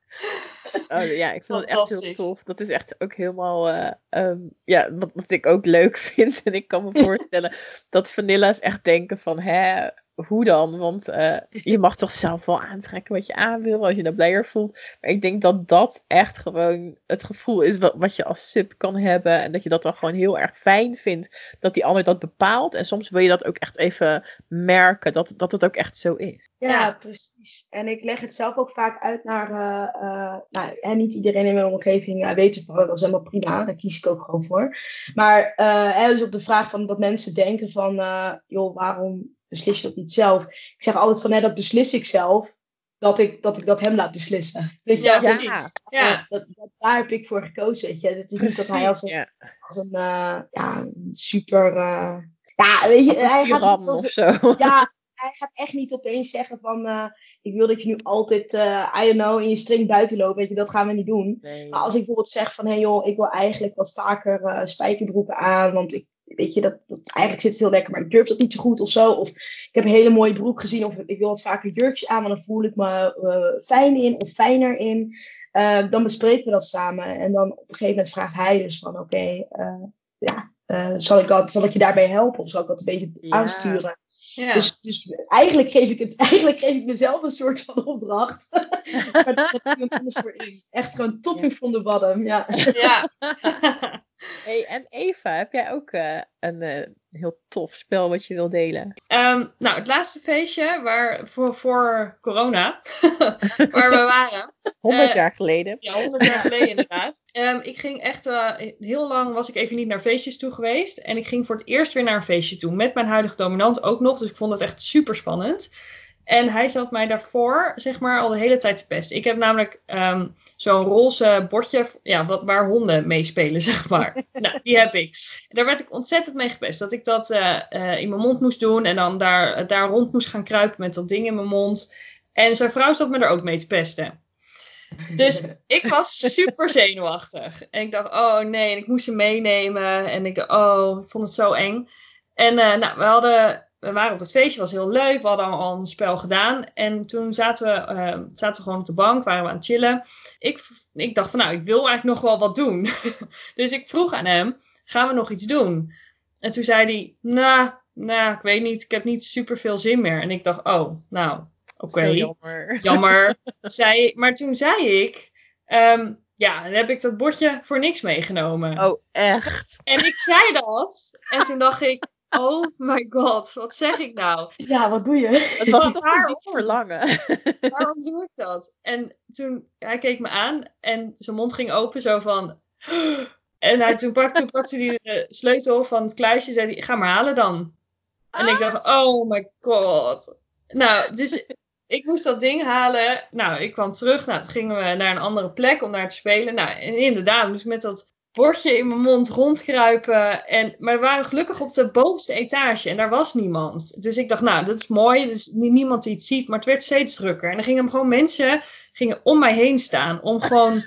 Oh ja, ik vind het echt heel tof. Dat is echt ook helemaal, eh, ehm, ja, wat, wat ik ook leuk vind. En ik kan me voorstellen dat Vanilla's echt denken van, hè, hoe dan? Want eh, je mag toch zelf wel aantrekken wat je aan wil, als je dat blijer voelt. Maar ik denk dat dat echt gewoon het gevoel is wat, wat je als sub kan hebben. En dat je dat dan gewoon heel erg fijn vindt, dat die ander dat bepaalt. En soms wil je dat ook echt even merken, dat, dat het ook echt zo is. Ja, precies. En ik leg het zelf ook vaak uit naar, eh, eh, nou, en niet iedereen in mijn omgeving weet ervan, dat is helemaal prima, daar kies ik ook gewoon voor. Maar eh, hè, dus op de vraag van dat mensen denken van, eh, joh, waarom beslis je dat niet zelf? Ik zeg altijd van, hè, dat beslis ik zelf, dat ik dat, ik dat hem laat beslissen. Weet je, Ja, precies. Ja. Dat, dat- daar heb ik voor gekozen, weet je. Het is niet dat hij als een, Ja, als een eh, ja, een super, eh, ja, weet je, hij gaat niet als of zo. ja, hij gaat echt niet opeens zeggen van... eh, ik wil dat je nu altijd, eh I don't know, in je string buiten loopt. Weet je, dat gaan we niet doen. Nee. Maar als ik bijvoorbeeld zeg van... Hé hey joh, ik wil eigenlijk wat vaker eh, spijkerbroeken aan. Want ik, weet je, dat, dat, eigenlijk zit het heel lekker. Maar ik durf dat niet zo goed of zo. Of ik heb een hele mooie broek gezien. Of ik wil wat vaker jurkjes aan. Want dan voel ik me eh, fijn in of fijner in. Eh, dan bespreken we dat samen. En dan op een gegeven moment vraagt hij dus van... Oké, eh, ja... zal, ik dat, zal ik je daarbij helpen? Of zal ik dat een beetje Ja. aansturen? Ja. Dus, dus eigenlijk, geef ik het, eigenlijk geef ik mezelf een soort van opdracht. maar dat zet iemand anders voor in. Echt gewoon topping from the bottom. Ja. ja. Hey, en Eva, heb jij ook eh, een eh, heel tof spel wat je wil delen? Ehm, nou, het laatste feestje waar, voor, voor corona, waar we waren. 100 Eh, jaar geleden. Ja, 100 jaar geleden inderdaad. Ehm, ik ging echt, heel lang was ik even niet naar feestjes toe geweest. En ik ging voor het eerst weer naar een feestje toe. Met mijn huidige dominant ook nog. Dus ik vond het echt super spannend. En hij zat mij daarvoor, zeg maar, al de hele tijd te pesten. Ik heb namelijk ehm, zo'n roze bordje ja, wat, waar honden meespelen, zeg maar. nou, die heb ik. Daar werd ik ontzettend mee gepest. Dat ik dat eh, eh, in mijn mond moest doen. En dan daar, daar rond moest gaan kruipen met dat ding in mijn mond. En zijn vrouw zat me er ook mee te pesten. Dus ik was super zenuwachtig. En ik dacht, oh nee, en ik moest hem meenemen. En ik dacht, oh, ik vond het zo eng. En eh, nou, we, hadden, we waren op het feestje, was heel leuk. We hadden al een spel gedaan. En toen zaten we, eh, zaten we gewoon op de bank, waren we aan het chillen. Ik, ik dacht van, nou, ik wil eigenlijk nog wel wat doen. dus ik vroeg aan hem, gaan we nog iets doen? En toen zei hij, nou, nou, ik weet niet, ik heb niet super veel zin meer. En ik dacht, oh, nou, oké jammer. jammer. zei, maar toen zei ik, ehm, ja, dan heb ik dat bordje voor niks meegenomen. Oh, echt? En ik zei dat. En toen dacht ik, oh my god, wat zeg ik nou? ja, wat doe je? Het was toch een diep verlangen. Waarom doe ik dat? En toen, hij keek me aan en zijn mond ging open zo van... En hij, toen, pakte, toen pakte hij de sleutel van het kluisje en zei hij, ga maar halen dan. En ik dacht, oh my god. Nou, dus ik moest dat ding halen. Nou, ik kwam terug. Nou, toen gingen we naar een andere plek om daar te spelen. Nou, en inderdaad, moest ik met dat bordje in mijn mond rondkruipen. En, maar we waren gelukkig op de bovenste etage en daar was niemand. Dus ik dacht, nou, dat is mooi. Nie- niemand die het ziet, maar het werd steeds drukker. En dan gingen gewoon mensen gingen om mij heen staan om gewoon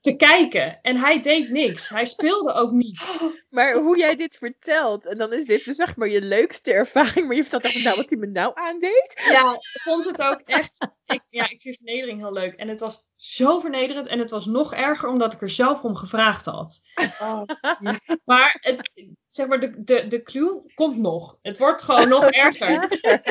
te kijken. En hij deed niks. Hij speelde ook niet. Maar hoe jij dit vertelt, en dan is dit dus zeg maar je leukste ervaring, maar je vertelt echt nou wat hij me nou aandeed. Ja, ik vond het ook echt. Ik, ja, ik vind vernedering heel leuk. En het was zo vernederend. En het was nog erger omdat ik er zelf om gevraagd had. Oh, Maar het, zeg maar, de, de, de clue komt nog. Het wordt gewoon nog erger.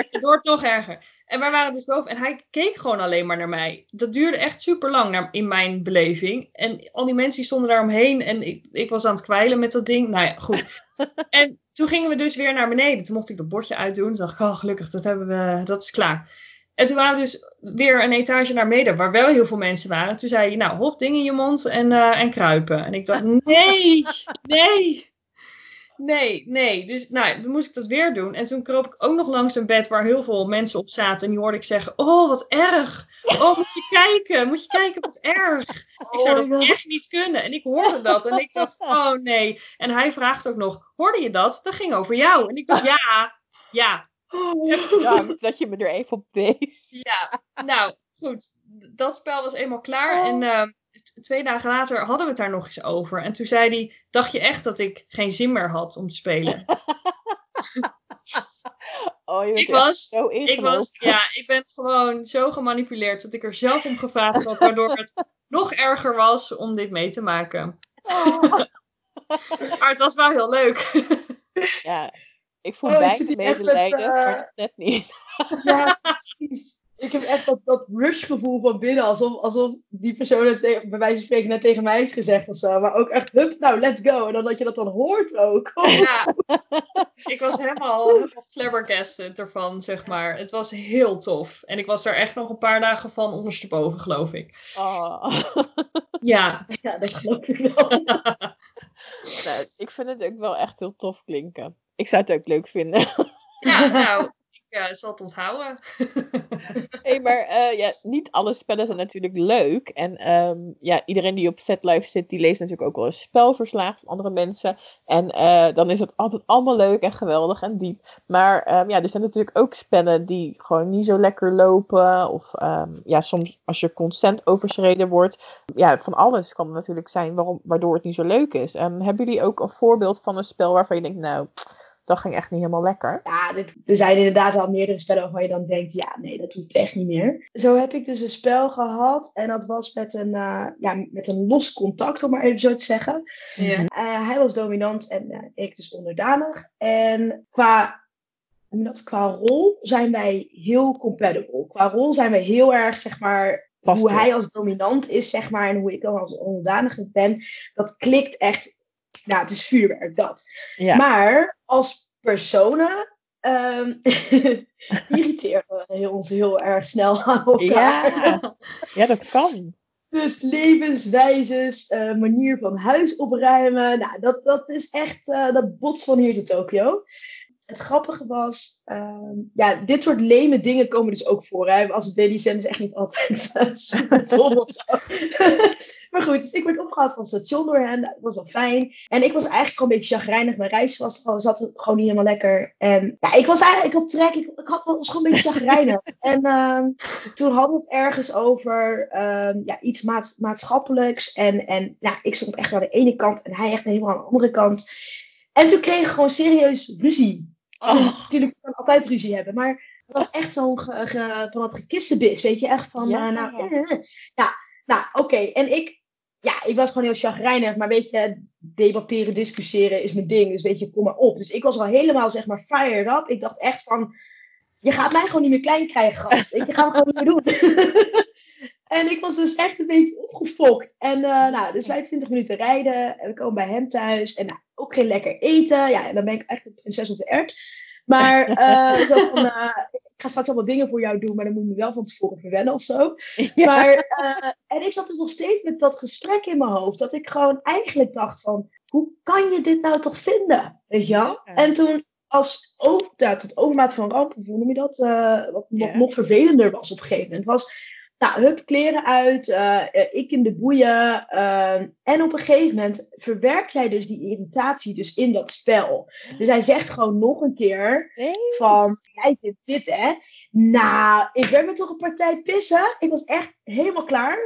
Het wordt nog erger. En wij waren dus boven en hij keek gewoon alleen maar naar mij. Dat duurde echt super lang in mijn beleving. En al die mensen die stonden daaromheen en ik, ik was aan het kwijlen met dat ding. Nou ja, goed. En toen gingen we dus weer naar beneden. Toen mocht ik dat bordje uitdoen. Toen dacht ik, oh gelukkig, dat, hebben we, dat is klaar. En toen waren we dus weer een etage naar beneden, waar wel heel veel mensen waren. Toen zei je, nou, hop, ding in je mond en, uh, en kruipen. En ik dacht, nee, nee. Nee, nee. Dus nou, toen moest ik dat weer doen. En toen kroop ik ook nog langs een bed waar heel veel mensen op zaten. En die hoorde ik zeggen, oh, wat erg. Oh, moet je kijken. Moet je kijken, wat erg. Ik zou dat echt niet kunnen. En ik hoorde dat. En ik dacht, oh nee. En hij vraagt ook nog, hoorde je dat? Dat ging over jou. En ik dacht, ja, ja. Ja, dat je me er even op deed. Ja, nou, goed. Dat spel was eenmaal klaar. En... Uh, twee dagen later hadden we het daar nog eens over. En toen zei hij: Dacht je echt dat ik geen zin meer had om te spelen? oh, je ik was, zo ik was, ja, ik ben gewoon zo gemanipuleerd dat ik er zelf om gevraagd had, waardoor het nog erger was om dit mee te maken. Oh. maar het was wel heel leuk. ja, ik voel oh, bijna medelijden, uh... maar net niet. ja, precies. Ik heb echt dat, dat rush-gevoel van binnen. Alsof, alsof die persoon het bij wijze van spreken net tegen mij heeft gezegd of zo. Maar ook echt, hup, nou, let's go. En dan dat je dat dan hoort ook. Ja, ik was helemaal, helemaal flabbergasted ervan, zeg maar. Het was heel tof. En ik was er echt nog een paar dagen van ondersteboven, geloof ik. Oh. Ja. Ja, dat geloof ik wel. nou, ik vind het ook wel echt heel tof klinken. Ik zou het ook leuk vinden. Ja, nou, ja, zal het onthouden. hey, maar uh, ja, niet alle spellen zijn natuurlijk leuk. En um, ja, iedereen die op VetLife zit, die leest natuurlijk ook wel een spelverslagen van andere mensen. En uh, dan is het altijd allemaal leuk en geweldig en diep. Maar um, ja, er zijn natuurlijk ook spellen die gewoon niet zo lekker lopen. Of um, ja, soms als je consent overschreden wordt. Ja, van alles kan het natuurlijk zijn waarom, waardoor het niet zo leuk is. hebben jullie ook een voorbeeld van een spel waarvan je denkt, nou dat ging echt niet helemaal lekker. Ja, dit, er zijn inderdaad al meerdere spellen waarvan je dan denkt, ja, nee, dat doet echt niet meer. Zo heb ik dus een spel gehad en dat was met een, uh, ja, met een los contact, om maar even zo te zeggen. Ja. Uh, hij was dominant en uh, ik dus onderdanig. En qua, dat, qua rol zijn wij heel compatible. Qua rol zijn wij heel erg, zeg maar, hoe hij als dominant is, zeg maar, en hoe ik dan als onderdanige ben, dat klikt echt nou, het is vuurwerk, dat. Ja. Maar als personen um, irriteren we ons heel erg snel aan elkaar. Ja, ja dat kan. Dus levenswijzes, uh, manier van huis opruimen. Nou, dat, dat is echt, uh, dat bots van hier tot Tokio het grappige was, uh, ja, dit soort leme dingen komen dus ook voor. Hè? Als het BDSM is echt niet altijd uh, super tof of zo. maar goed, dus ik werd opgehaald van het station door hen. Dat was wel fijn. En ik was eigenlijk gewoon een beetje chagrijnig. Mijn reis was gewoon, zat gewoon niet helemaal lekker. En ja, ik was eigenlijk, ik had trek. Ik, ik had, was gewoon een beetje chagrijnig. en uh, toen hadden we het ergens over ehm, ja, iets maats, maatschappelijks. En, en ja, ik stond echt aan de ene kant en hij echt helemaal aan de andere kant. En toen kregen we gewoon serieus ruzie. Oh. Natuurlijk kan altijd ruzie hebben, maar het was echt zo'n van dat gekissenbis, weet je, echt van, ja, uh, nou, eh, eh, ja, nou, oké. En ik, ja, ik was gewoon heel chagrijnig, maar weet je, debatteren, discussiëren is mijn ding, dus weet je, kom maar op. Dus ik was al helemaal, zeg maar, fired up. Ik dacht echt van, je gaat mij gewoon niet meer klein krijgen, gast. Weet je, gaan we gewoon niet meer doen. En ik was dus echt een beetje opgefokt. En uh, nou, dus wij 20 minuten rijden. En we komen bij hem thuis. En nou, ook geen lekker eten. Ja, en dan ben ik echt een prinses op de ert. Maar uh, zo van, uh, ik ga straks allemaal dingen voor jou doen, maar dan moet je me wel van tevoren verwennen of zo. Maar, en ik zat dus nog steeds met dat gesprek in mijn hoofd. Dat ik gewoon eigenlijk dacht van, hoe kan je dit nou toch vinden? Weet je wel? En toen als over, ja, tot overmaat van ramp, hoe noem je dat? wat nog, nog vervelender was op een gegeven moment. Was nou, hup, kleren uit, uh, ik in de boeien. Uh, en op een gegeven moment verwerkt hij dus die irritatie dus in dat spel. Dus hij zegt gewoon nog een keer van, jij dit, dit hè. Nou, ik werd me toch een partij pissen. Ik was echt helemaal klaar.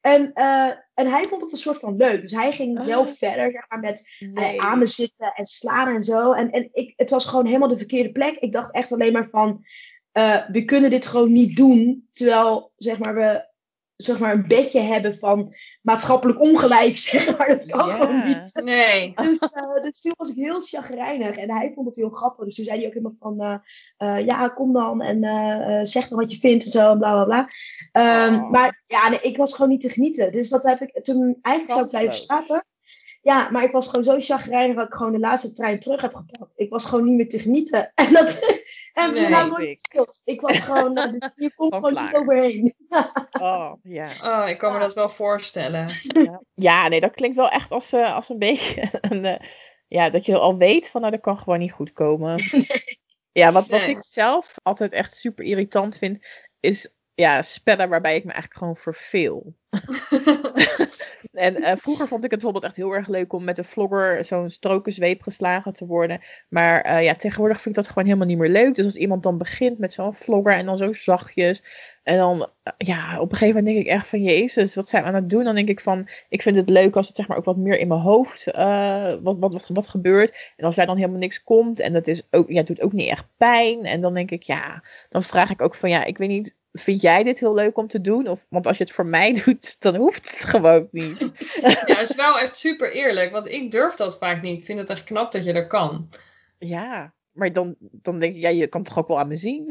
En, uh, en hij vond het een soort van leuk. Dus hij ging wel ah. verder zeg maar, met nee. aan me zitten en slaan en zo. En, en ik, het was gewoon helemaal de verkeerde plek. Ik dacht echt alleen maar van uh, we kunnen dit gewoon niet doen. Terwijl, zeg maar, we zeg maar, een bedje hebben van maatschappelijk ongelijk, zeg maar. Dat kan gewoon niet. Nee. Dus, eh, dus toen was ik heel chagrijnig. En hij vond het heel grappig. Dus toen zei hij ook helemaal van... eh, eh, ja, kom dan. En eh, eh, zeg dan wat je vindt en zo. En bla, bla, bla. Ehm, Oh. Maar ja, nee, ik was gewoon niet te genieten. Dus dat heb ik toen eigenlijk zou ik blijven slapen. Ja, maar ik was gewoon zo chagrijnig dat ik gewoon de laatste trein terug heb gepakt. Ik was gewoon niet meer te genieten. En dat... En Nee, nee, nou nooit ik. gespeeld. Ik was gewoon... eh, dus hier komt Gewoon niet overheen. Oh, ja. Oh, ik kan me dat wel voorstellen. Ja, nee, dat klinkt wel echt als, eh, als een beetje een, eh, ja, dat je al weet van nou, dat kan gewoon niet goed komen. Ja, wat, wat Nee. ik zelf altijd echt super irritant vind, is ja, spellen waarbij ik me eigenlijk gewoon verveel. En eh, vroeger vond ik het bijvoorbeeld echt heel erg leuk om met een vlogger zo'n strokenzweep geslagen te worden. Maar eh, ja, tegenwoordig vind ik dat gewoon helemaal niet meer leuk. Dus als iemand dan begint met zo'n vlogger en dan zo zachtjes. En dan, ja, op een gegeven moment denk ik echt van Jezus, wat zijn we aan het doen? Dan denk ik van, ik vind het leuk als het zeg maar ook wat meer in mijn hoofd eh, wat, wat, wat, wat gebeurt. En als daar dan helemaal niks komt en dat is ook, ja, het doet ook niet echt pijn. En dan denk ik, ja, dan vraag ik ook van, ja, ik weet niet, vind jij dit heel leuk om te doen? Of, want als je het voor mij doet, dan hoeft het gewoon niet. Ja, het is wel echt super eerlijk. Want ik durf dat vaak niet. Ik vind het echt knap dat je dat kan. Ja, maar dan, dan denk ik, ja, je kan toch ook wel aan me zien?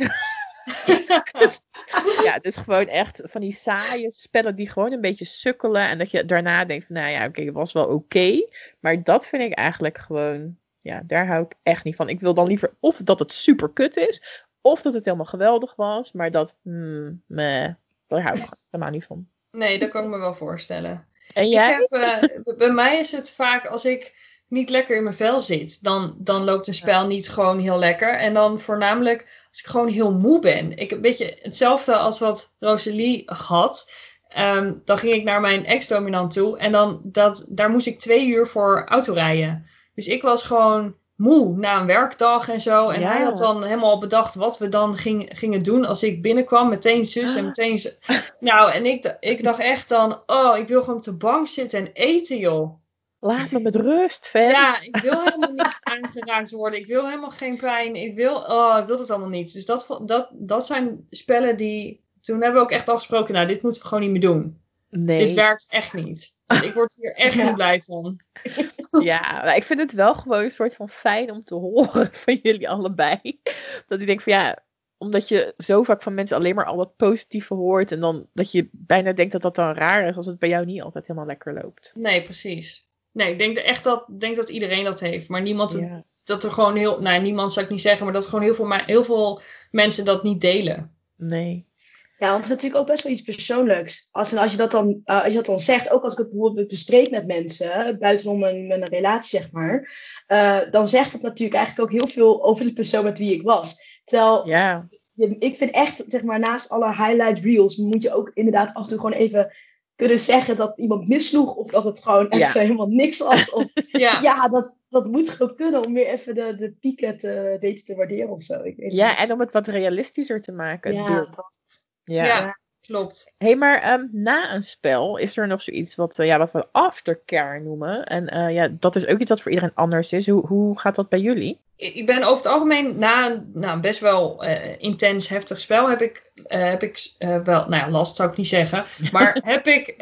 ja, dus gewoon echt van die saaie spellen die gewoon een beetje sukkelen. En dat je daarna denkt, van, nou ja, oké, het was wel oké. maar dat vind ik eigenlijk gewoon, ja, daar hou ik echt niet van. Ik wil dan liever of dat het super kut is, of dat het helemaal geweldig was. Maar dat, hmm, meh, daar hou ik helemaal niet van. Nee, dat kan ik me wel voorstellen. En Ik jij? heb, eh, bij mij is het vaak als ik niet lekker in mijn vel zit, dan, dan loopt een spel niet gewoon heel lekker. En dan voornamelijk als ik gewoon heel moe ben. Ik een beetje hetzelfde als wat Rosalie had. Ehm, dan ging ik naar mijn ex-dominant toe en dan dat, daar moest ik twee uur voor autorijden. Dus ik was gewoon moe na een werkdag en zo. En Ja. hij had dan helemaal bedacht wat we dan ging, gingen doen als ik binnenkwam. Meteen zus en meteen... z- Nou, en ik, ik dacht echt dan... Oh, ik wil gewoon op de bank zitten en eten, joh. Laat me met rust, vent. Ja, ik wil helemaal niet aangeraakt worden. Ik wil helemaal geen pijn. Ik wil... Oh, ik wil het allemaal niet. Dus dat, dat, dat zijn spellen die... Toen hebben we ook echt afgesproken... Nou, dit moeten we gewoon niet meer doen. nee. Dit werkt echt niet. Want ik word hier echt Ja. niet blij van. Ja, maar ik vind het wel gewoon een soort van fijn om te horen van jullie allebei. Dat ik denk van ja, omdat je zo vaak van mensen alleen maar al wat positieve hoort. En dan dat je bijna denkt dat dat dan raar is als het bij jou niet altijd helemaal lekker loopt. Nee, precies. Nee, ik denk echt dat, denk dat iedereen dat heeft. Maar niemand... Ja. Dat er gewoon heel... Nou, niemand zou ik niet zeggen. Maar dat gewoon heel veel, heel veel mensen dat niet delen. Nee. Ja, want het is natuurlijk ook best wel iets persoonlijks. Als, en als, je dat dan, eh, als je dat dan zegt, ook als ik het bijvoorbeeld bespreek met mensen, buitenom een, een relatie zeg maar, eh, dan zegt het natuurlijk eigenlijk ook heel veel over de persoon met wie ik was. Terwijl Ja, je, ik vind echt, zeg maar, naast alle highlight reels, moet je ook inderdaad af en toe gewoon even kunnen zeggen dat iemand misloeg of dat het gewoon Ja. even helemaal niks was. Of, Ja. ja, dat, dat moet gewoon kunnen om weer even de, de pieken te weten te waarderen of zo. Ik weet ja niet. en om het wat realistischer te maken. ja, dat- ja. Klopt. hey, maar ehm, na een spel is er nog zoiets wat, eh, ja, wat we aftercare noemen. En eh, ja, dat is ook iets wat voor iedereen anders is. Hoe, hoe gaat dat bij jullie? Ik ben over het algemeen na een nou, best wel eh, intens heftig spel heb ik, heb ik wel, nou ja, last zou ik niet zeggen, maar heb ik,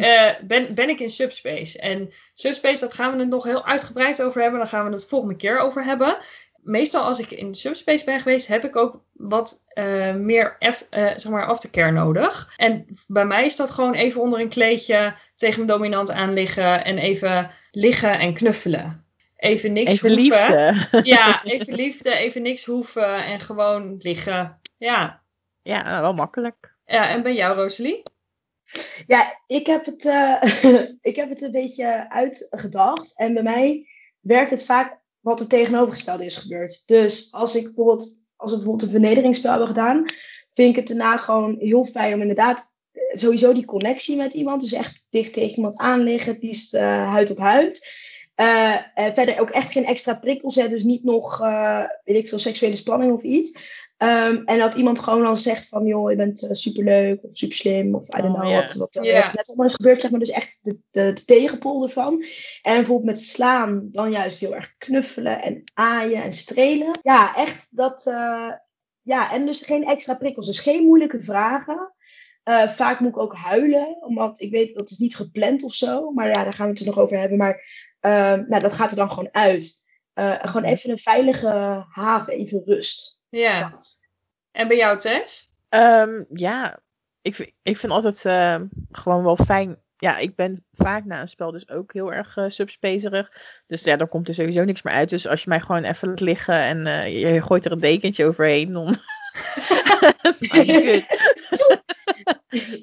ben, ben ik in Subspace. En Subspace, dat gaan we het nog heel uitgebreid over hebben, daar gaan we het volgende keer over hebben. Meestal als ik in Subspace ben geweest, heb ik ook wat eh, meer F, eh, zeg maar aftercare nodig. En bij mij is dat gewoon even onder een kleedje tegen mijn dominant aan liggen en even liggen en knuffelen. Even niks Even hoeven. liefde. Ja, even liefde, even niks hoeven en gewoon liggen. Ja. Ja, wel makkelijk. ja en bij jou, Rosalie? Ja, ik heb, het, eh, ik heb het een beetje uitgedacht. En bij mij werkt het vaak wat er tegenovergestelde is gebeurd. Dus als ik bijvoorbeeld, als we bijvoorbeeld een vernederingsspel hebben gedaan, vind ik het daarna gewoon heel fijn om inderdaad eh, sowieso die connectie met iemand, dus echt dicht tegen iemand aan liggen, het liefst eh, huid op huid. Eh, verder ook echt geen extra prikkels, hè, dus niet nog, weet ik veel, seksuele spanning of iets. Ehm, en dat iemand gewoon dan zegt van, joh, je bent eh, superleuk of super slim of I don't Oh, know wat, wat er net allemaal is gebeurd, zeg maar. Dus echt de, de, de tegenpol ervan. En bijvoorbeeld met slaan dan juist heel erg knuffelen en aaien en strelen. Ja, echt dat, eh, ja, en dus geen extra prikkels. Dus geen moeilijke vragen. Eh, vaak moet ik ook huilen, omdat ik weet dat is niet gepland of zo. Maar ja, daar gaan we het er nog over hebben. Maar ehm, nou, dat gaat er dan gewoon uit. Gewoon even een veilige haven, even rust. Ja. En bij jou, Tess? Ehm, ja, ik, vind- ik vind altijd ehm, gewoon wel fijn. Ja, ik ben vaak na een spel dus ook heel erg subspacerig. Dus ja, dan komt er sowieso niks meer uit. Dus als je mij gewoon even laat liggen en eh, je gooit er een dekentje overheen, dan...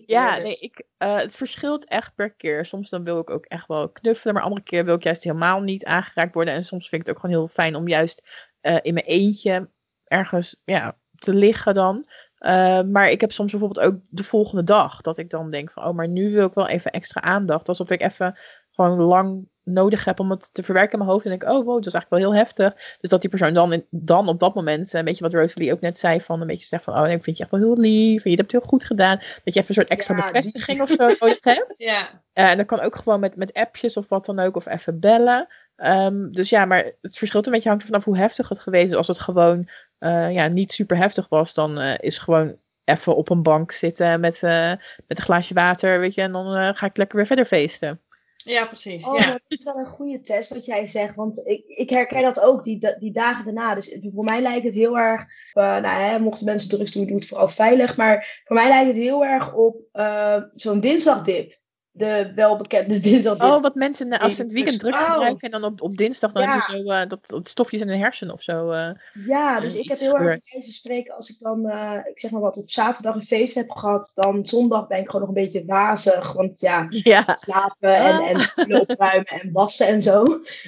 Ja, nee, ik, eh, het verschilt echt per keer. Soms dan wil ik ook echt wel knuffelen, maar andere keer wil ik juist helemaal niet aangeraakt worden. En soms vind ik het ook gewoon heel fijn om juist eh, in mijn eentje ergens ja, te liggen dan. Eh, maar ik heb soms bijvoorbeeld ook de volgende dag dat ik dan denk van, oh, maar nu wil ik wel even extra aandacht. Alsof ik even gewoon lang nodig heb om het te verwerken in mijn hoofd. En denk ik, oh wow, dat is eigenlijk wel heel heftig. Dus dat die persoon dan, in- dan op dat moment, eh, een beetje wat Rosalie ook net zei, van een beetje zegt van, oh, ik vind je echt wel heel lief. En je hebt het heel goed gedaan. Dat je even een soort extra Ja, bevestiging of zo nodig hebt. Ja. Eh, en dat kan ook gewoon met, met appjes of wat dan ook, of even bellen. Ehm, dus ja, maar het verschilt een beetje hangt er vanaf hoe heftig het geweest is. Als het gewoon eh, ja, niet super heftig was, dan eh, is gewoon even op een bank zitten met, eh, met een glaasje water, weet je. En dan eh, ga ik lekker weer verder feesten. Ja, precies. Oh, ja. dat is wel een goede test wat jij zegt. Want ik, ik herken dat ook, die, die dagen daarna. Dus voor mij lijkt het heel erg... eh, nou, hè, mochten mensen drugs doen, doe het vooral veilig. Maar voor mij lijkt het heel erg op eh, zo'n dinsdagdip. De welbekende dinsdagdip. Oh, wat mensen na- als ze het weekend drugs Oh. gebruiken en dan op, op dinsdag dan Ja. heb je zo eh, dat, dat stofjes in de hersenen of zo. eh. Ja, dus ik heb heel erg bij van spreken, als ik dan, eh, ik zeg maar wat, op zaterdag een feest heb gehad, dan zondag ben ik gewoon nog een beetje wazig. Want ja, ja. slapen en, Ah. en spullen opruimen en wassen en zo.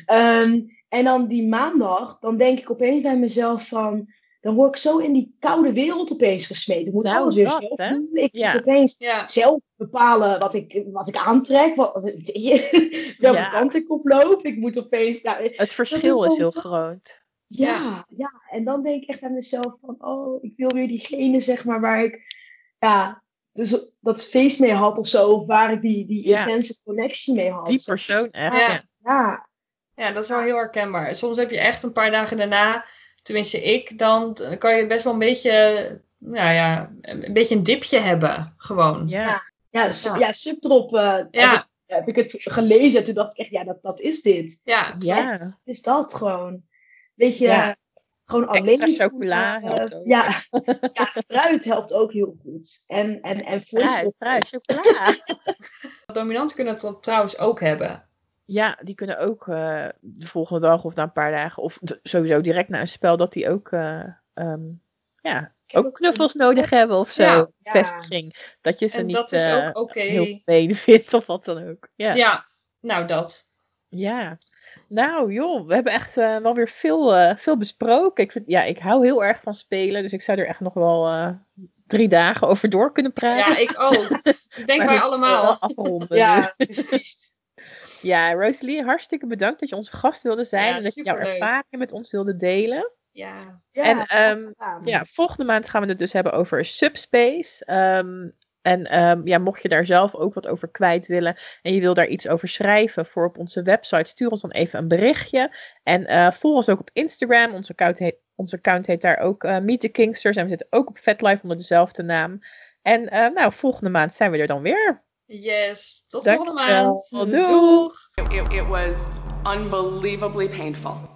Ehm, en dan die maandag, dan denk ik opeens bij mezelf van, dan word ik zo in die koude wereld opeens gesmeten. Ik moet Nou, alles weer dat, zelf hè? doen. Ik Ja. moet opeens Ja. zelf bepalen wat ik, wat ik aantrek, wat, welke Ja. kant ik op loop. Ik moet opeens... Nou, Het verschil is heel groot. ja, ja, en dan denk ik echt bij mezelf van, oh, ik wil weer diegene, zeg maar, waar ik, ja, dus dat feest mee had of zo, of waar ik die, die Ja. intense connectie mee had. Die persoon echt. Ja, Ja, dat is wel heel herkenbaar. Soms heb je echt een paar dagen daarna, tenminste ik, dan kan je best wel een beetje, nou ja, een beetje een dipje hebben. Gewoon. Ja. ja, Ja. ja. subdrop eh, heb, Ja, ik, heb ik het gelezen en toen dacht ik echt, ja, dat, dat is dit. ja. Ja. Is dat gewoon? Weet je, Ja. gewoon Extra alleen... chocola eh, helpt ook. Ja, ja, fruit helpt ook heel goed. En, en, en Fruit, fruit, chocola. Dominanten kunnen het trouwens ook hebben. Ja, die kunnen ook eh, de volgende dag of na een paar dagen, of sowieso direct na een spel, dat die ook, eh, ehm, ja, ook knuffels nodig hebben of zo. Ja, ja. Vestiging. Dat je ze En niet dat is eh, ook oké. heel vervelend vindt of wat dan ook. Ja. ja. Ja, nou dat. Nou joh, we hebben echt eh, wel weer veel, eh, veel besproken. Ik, vind, ja, ik hou heel erg van spelen, dus ik zou er echt nog wel eh, drie dagen over door kunnen praten. Ja, ik ook. Ik denk Maar wij dit, allemaal. afronden. Ja, precies. Ja, Rosalie, hartstikke bedankt dat je onze gast wilde zijn. Ja, en dat je jouw ervaringen met ons wilde delen. Ja. Ja, En, ehm, ja. Volgende maand gaan we het dus hebben over Subspace. Ehm, en ehm, ja, mocht je daar zelf ook wat over kwijt willen en je wil daar iets over schrijven voor op onze website, stuur ons dan even een berichtje. En eh, volg ons ook op Instagram. Onze account heet, onze account heet daar ook eh Meet the Kingsters. En we zitten ook op FetLife onder dezelfde naam. En eh, nou, volgende maand zijn we er dan weer. Yes. Tot Dankjewel. volgende maand. Doeg. It, it was unbelievably painful.